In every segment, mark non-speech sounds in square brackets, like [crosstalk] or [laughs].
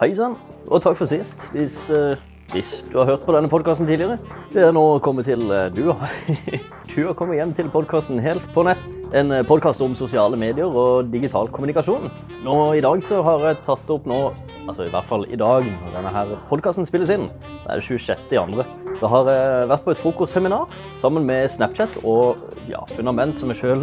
Hei sann, og takk for sist. Hvis, eh, hvis du har hørt på denne podkasten tidligere. Det er nå kommet til eh, Du har, [laughs] du har kommet hjem til podkasten Helt på nett. En eh, podkast om sosiale medier og digital kommunikasjon. Nå I dag så har jeg tatt opp nå, altså i hvert fall i dag når denne her podkasten spilles inn, det er det 26. i andre, så har jeg vært på et frokostseminar sammen med Snapchat og ja, Fundament, som jeg sjøl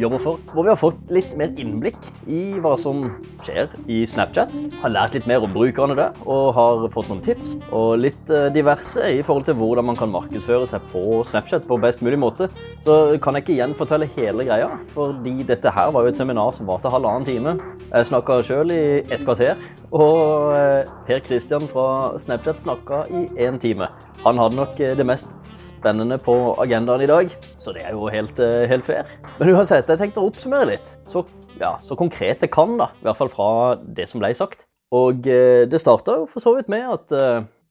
jobber for. Hvor vi har fått litt mer innblikk i hva som skjer i Snapchat. Har lært litt mer om brukerne der, og har fått noen tips. Og litt eh, diverse i forhold til hvordan man kan markedsføre seg på Snapchat på best mulig måte. Så kan jeg ikke igjen fortelle hele greia, fordi dette her var jo et seminar som varte halvannen time. Jeg snakka sjøl i et kvarter, og eh, Per Christian fra Snapchat snakka i én time. Han hadde nok eh, det mest spennende på agendaen i dag, så det er jo helt, eh, helt fair. Men uansett, jeg tenkte å oppsummere litt. Så, ja, så konkret jeg kan, da. I hvert fall fra det som ble sagt. Og det starta jo for så vidt med at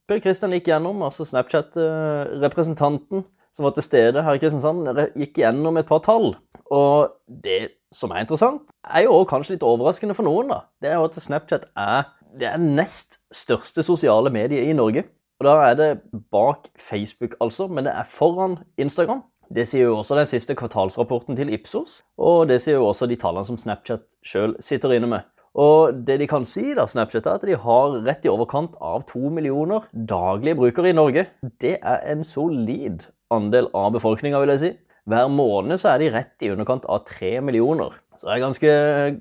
Per Kristian gikk gjennom, altså Snapchat-representanten som var til stede her i Kristiansand, gikk gjennom et par tall. Og det som er interessant, er jo kanskje litt overraskende for noen, da. Det er jo at Snapchat er det er nest største sosiale medie i Norge. Og Da er det bak Facebook, altså, men det er foran Instagram. Det sier jo også den siste kvartalsrapporten til Ipsos, og det sier jo også de tallene som Snapchat sjøl sitter inne med. Og det de kan si, da, Snapchat, er at de har rett i overkant av to millioner daglige brukere i Norge. Det er en solid andel av befolkninga, vil jeg si. Hver måned så er de rett i underkant av tre millioner. Så det er ganske,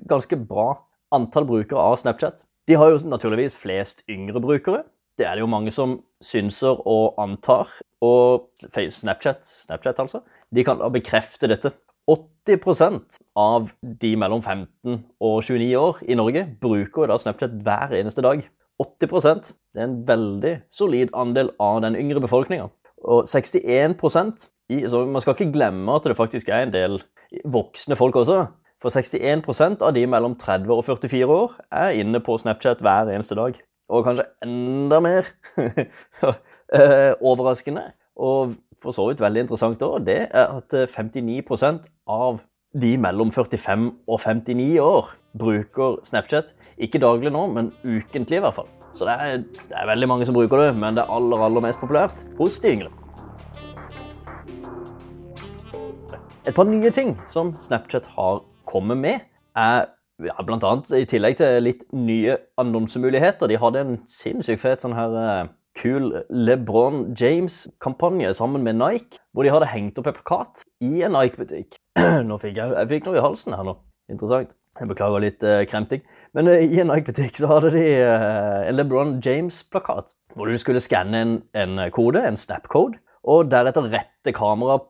ganske bra antall brukere av Snapchat. De har jo naturligvis flest yngre brukere. Det er det jo mange som synser og antar. Og Snapchat, Snapchat altså, de kan da bekrefte dette. 80% av de mellom 15 og 29 år i Norge bruker da Snapchat hver eneste dag. 80% Det er en veldig solid andel av den yngre befolkninga. Og 61 i, så Man skal ikke glemme at det faktisk er en del voksne folk også. For 61% av de mellom 30 og 44 år er inne på Snapchat hver eneste dag. Og kanskje enda mer [laughs] eh, overraskende, og for så vidt veldig interessant òg, det er at 59 eh, av de mellom 45 og 59 år bruker Snapchat. Ikke daglig nå, men ukentlig i hvert fall. Så det er, det er veldig mange som bruker det, men det er aller, aller mest populært hos de yngre. Et par nye ting som Snapchat har kommet med, er ja, blant annet i tillegg til litt nye annonsemuligheter. De hadde en sinnssykt fet sånn her uh, kul LeBron James-kampanje sammen med Nike, hvor de hadde hengt opp en plakat i en Nike-butikk. [clears throat] Nå fikk jeg, jeg fikk noe i halsen her nå. Interessant. Jeg beklager litt eh, kremting. Men eh, i en Nike-butikk så hadde de en LeBron James-plakat, hvor du skulle skanne en, en kode, en snap-code, og deretter rette kameraet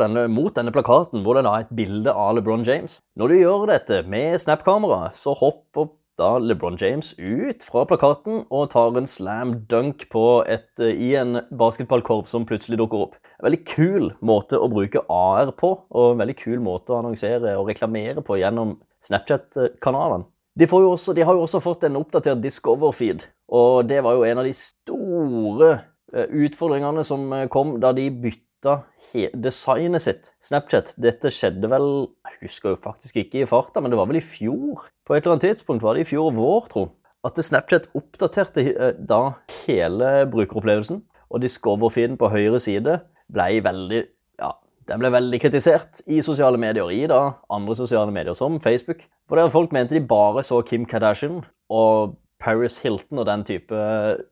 denne, mot denne plakaten, hvor det da er et bilde av LeBron James. Når du gjør dette med Snap-kamera, så hopper da LeBron James ut fra plakaten og tar en slam dunk et, eh, i en basketballkorv som plutselig dukker opp. En veldig kul måte å bruke AR på, og en veldig kul måte å annonsere og reklamere på gjennom Snapchat-kanalen. De, de, har jo også fått en oppdatert Discover-feed, og det var jo en av de store eh, utfordringene som eh, kom da de bytta designet sitt. Snapchat. Dette skjedde vel Jeg husker jo faktisk ikke i farta, men det var vel i fjor? På et eller annet tidspunkt var det i fjor vår, tro. At Snapchat oppdaterte eh, da hele brukeropplevelsen. Og Discover-feeden på høyre side ble veldig ja, den ble veldig kritisert i sosiale medier, i da andre sosiale medier, som Facebook. For der folk mente de bare så Kim Kardashian og Paris Hilton og den type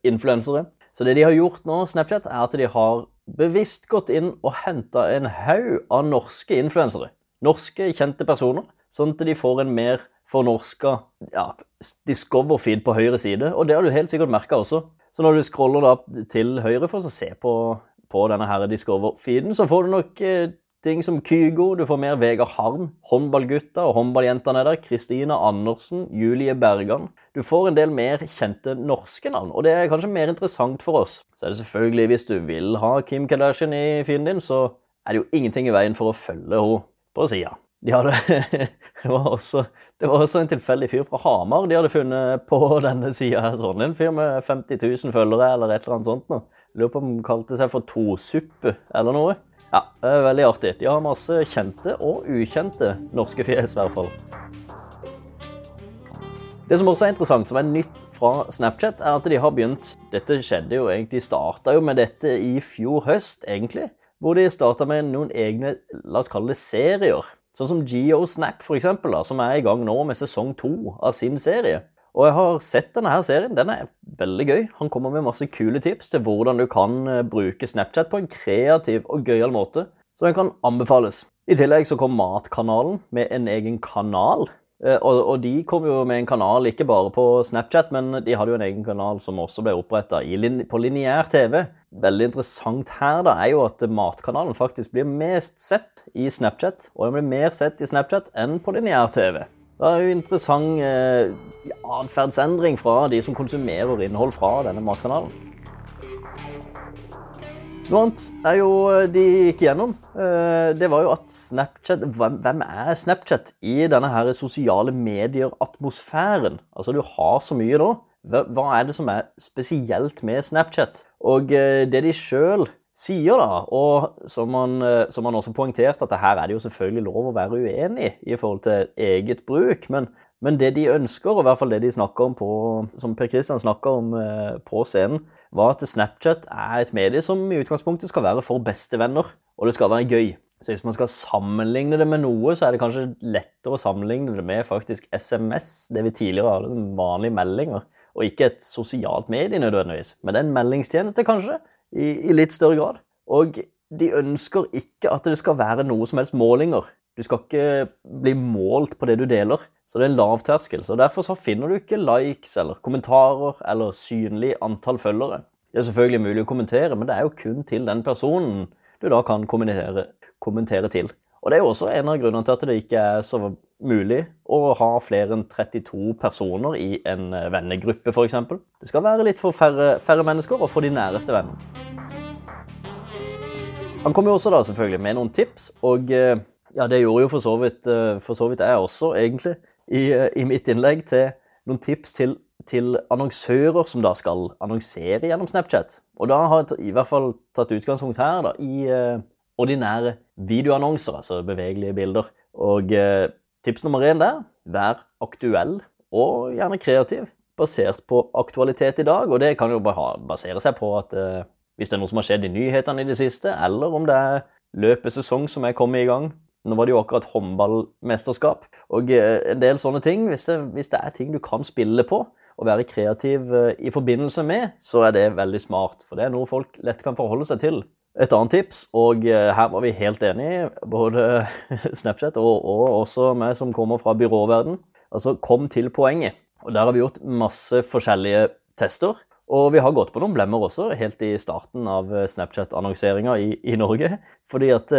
influensere. Så det de har gjort nå, Snapchat, er at de har bevisst gått inn og henta en haug av norske influensere. Norske, kjente personer. Sånn at de får en mer fornorska ja, Discover-feed på høyre side. Og det har du helt sikkert merka også. Så når du scroller da til høyre for å se på, på denne Discover-feeden, så får du nok eh, som Kygo, du får mer Vegard Harm, håndballgutta og håndballjentene der, Kristina Andersen, Julie Bergan. Du får en del mer kjente norske navn, og det er kanskje mer interessant for oss. Så er det selvfølgelig, hvis du vil ha Kim Kardashian i feeden din, så er det jo ingenting i veien for å følge henne på sida. De hadde, [laughs] det, var også, det var også en tilfeldig fyr fra Hamar de hadde funnet på denne sida. Sånn. En fyr med 50 000 følgere eller et eller annet sånt. Nå. Lurer på om han kalte seg for Tosuppe eller noe. Ja, det er veldig artig. De har masse kjente og ukjente norske fjes, i hvert fall. Det som også er interessant, som er nytt fra Snapchat, er at de har begynt Dette skjedde jo egentlig, de starta jo med dette i fjor høst, egentlig. Hvor de starta med noen egne, la oss kalle det serier. Sånn som GeoSnap, da, som er i gang nå med sesong to av sin serie. Og jeg har sett denne her serien. Den er veldig gøy. Han kommer med masse kule tips til hvordan du kan eh, bruke Snapchat på en kreativ og gøyal måte. Så den kan anbefales. I tillegg så kom Matkanalen med en egen kanal Eh, og, de kom jo med en kanal ikke bare på Snapchat, men de hadde jo en egen kanal som også ble oppretta på lineær TV. Veldig interessant her da, er jo at Matkanalen faktisk blir mest sett i Snapchat. Og den blir mer sett i Snapchat enn på lineær TV. Det er jo interessant eh, atferdsendring fra de som konsumerer innhold fra denne matkanalen. Noe annet er jo eh, de gikk gjennom. Eh, det var jo at Snapchat Hvem er Snapchat i denne her sosiale medier-atmosfæren? Altså, du har så mye da. Hva er det som er spesielt med Snapchat? Og eh, det de sjøl sier, da, og som han, som han også poengterte, at her er det jo selvfølgelig lov å være uenig i forhold til eget bruk, men, men det de ønsker, og i hvert fall det de snakker om på, som Per Kristian snakker om på scenen, var at Snapchat er et medie som i utgangspunktet skal være for bestevenner, og det skal være gøy. Så hvis man skal sammenligne det med noe, så er det kanskje lettere å sammenligne det med faktisk SMS, det vi tidligere hadde vanlige meldinger, og ikke et sosialt medie nødvendigvis. Men det er en meldingstjeneste, kanskje, i, i litt større grad. Og de ønsker ikke at det skal være noe som helst målinger. Du skal ikke bli målt på det du deler. Så det er lav terskel. Så Derfor så finner du ikke likes eller kommentarer eller synlig antall følgere. Det er selvfølgelig mulig å kommentere, men det er jo kun til den personen du da kan kommentere, kommentere til. Og Det er jo også en av grunnene til at det ikke er så mulig å ha flere enn 32 personer i en eh, vennegruppe, f.eks. Det skal være litt for færre, færre mennesker og for de næreste vennene. Han kommer jo også da selvfølgelig med noen tips, og eh, ja, det gjorde jo for så vidt, eh, for så vidt jeg også, egentlig i, i mitt innlegg til noen tips til, til, annonsører som da skal annonsere gjennom Snapchat. Og da har jeg i hvert fall tatt utgangspunkt her da, i ordinære videoannonser, altså bevegelige bilder. Og tips nummer én der vær aktuell og gjerne kreativ, basert på aktualitet i dag. Og det kan jo basere seg på at eh, hvis det er noe som har skjedd i nyhetene i det siste, eller om det er løpesesong som er kommet i gang, nå var det jo akkurat håndballmesterskap og eh, en del sånne ting. Hvis det, hvis det, er ting du kan spille på og være kreativ eh, i forbindelse med, så er det veldig smart. For det er noe folk lett kan forholde seg til. Et annet tips, og eh, her var vi helt enige, både [laughs] Snapchat og, og også meg som kommer fra byråverden. Altså, kom til poenget. Og der har vi gjort masse forskjellige tester. Og vi har gått på noen blemmer også, helt i starten av Snapchat-annonseringa i, i, Norge. Fordi at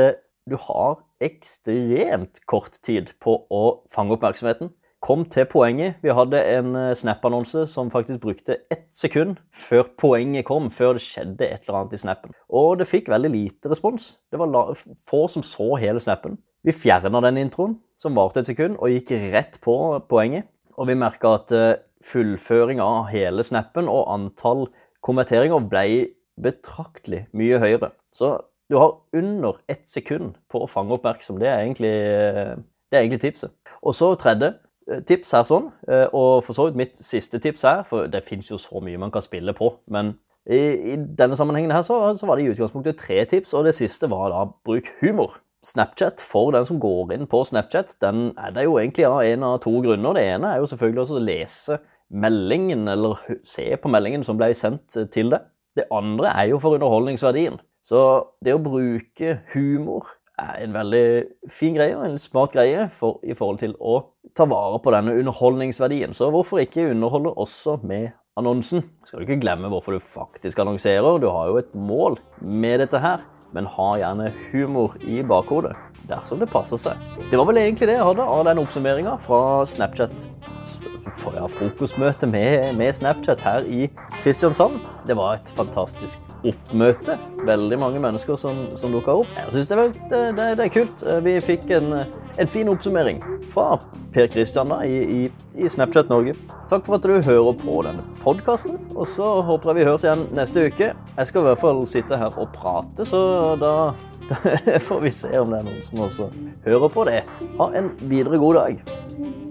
du har ekstremt kort tid på å fange oppmerksomheten. Kom til poenget. Vi hadde en eh, Snap-annonse som faktisk brukte ett sekund før poenget kom, før det skjedde et eller annet i snappen. Og det fikk veldig lite respons. Det var få som så hele snappen. Vi fjerna den introen, som varte et sekund, og gikk rett på poenget. Og vi merka at eh, fullføring av hele snappen og antall konverteringer ble betraktelig mye høyere. Så du har under ett sekund på å fange oppmerksom. Det er egentlig, det er egentlig tipset. Og så tredje eh, tips her sånn, eh, og for så vidt mitt siste tips her, for det fins jo så mye man kan spille på, men i, i denne sammenhengen her så, så, var det i utgangspunktet tre tips, og det siste var da bruk humor. Snapchat, for den som går inn på Snapchat, den er det jo egentlig av en av to grunner. Det ene er jo selvfølgelig også å lese meldingen, eller se på meldingen som ble sendt til deg. Det andre er jo for underholdningsverdien. Så det å bruke humor en veldig fin greie og en smart greie for, i forhold til å ta vare på denne underholdningsverdien. Så hvorfor ikke underholde også med annonsen? Skal du ikke glemme hvorfor du faktisk annonserer. Du har jo et mål med dette her, men ha gjerne humor i bakhodet dersom det passer seg. Det var vel egentlig det jeg hadde av den oppsummeringa fra Snapchat. Ja, frokostmøte med, med Snapchat her i Kristiansand. Det var et fantastisk oppmøte. Veldig mange mennesker som, som dukka opp. Jeg syns det, det, det, er kult. Vi fikk en, en fin oppsummering fra Per Kristian i, i, i, Snapchat Norge. Takk for at du hører på denne podkasten, og så håper jeg vi høres igjen neste uke. Jeg skal i hvert fall sitte her og prate, så da, [laughs] da får vi se om det er noen som også hører på det. Ha en videre god dag.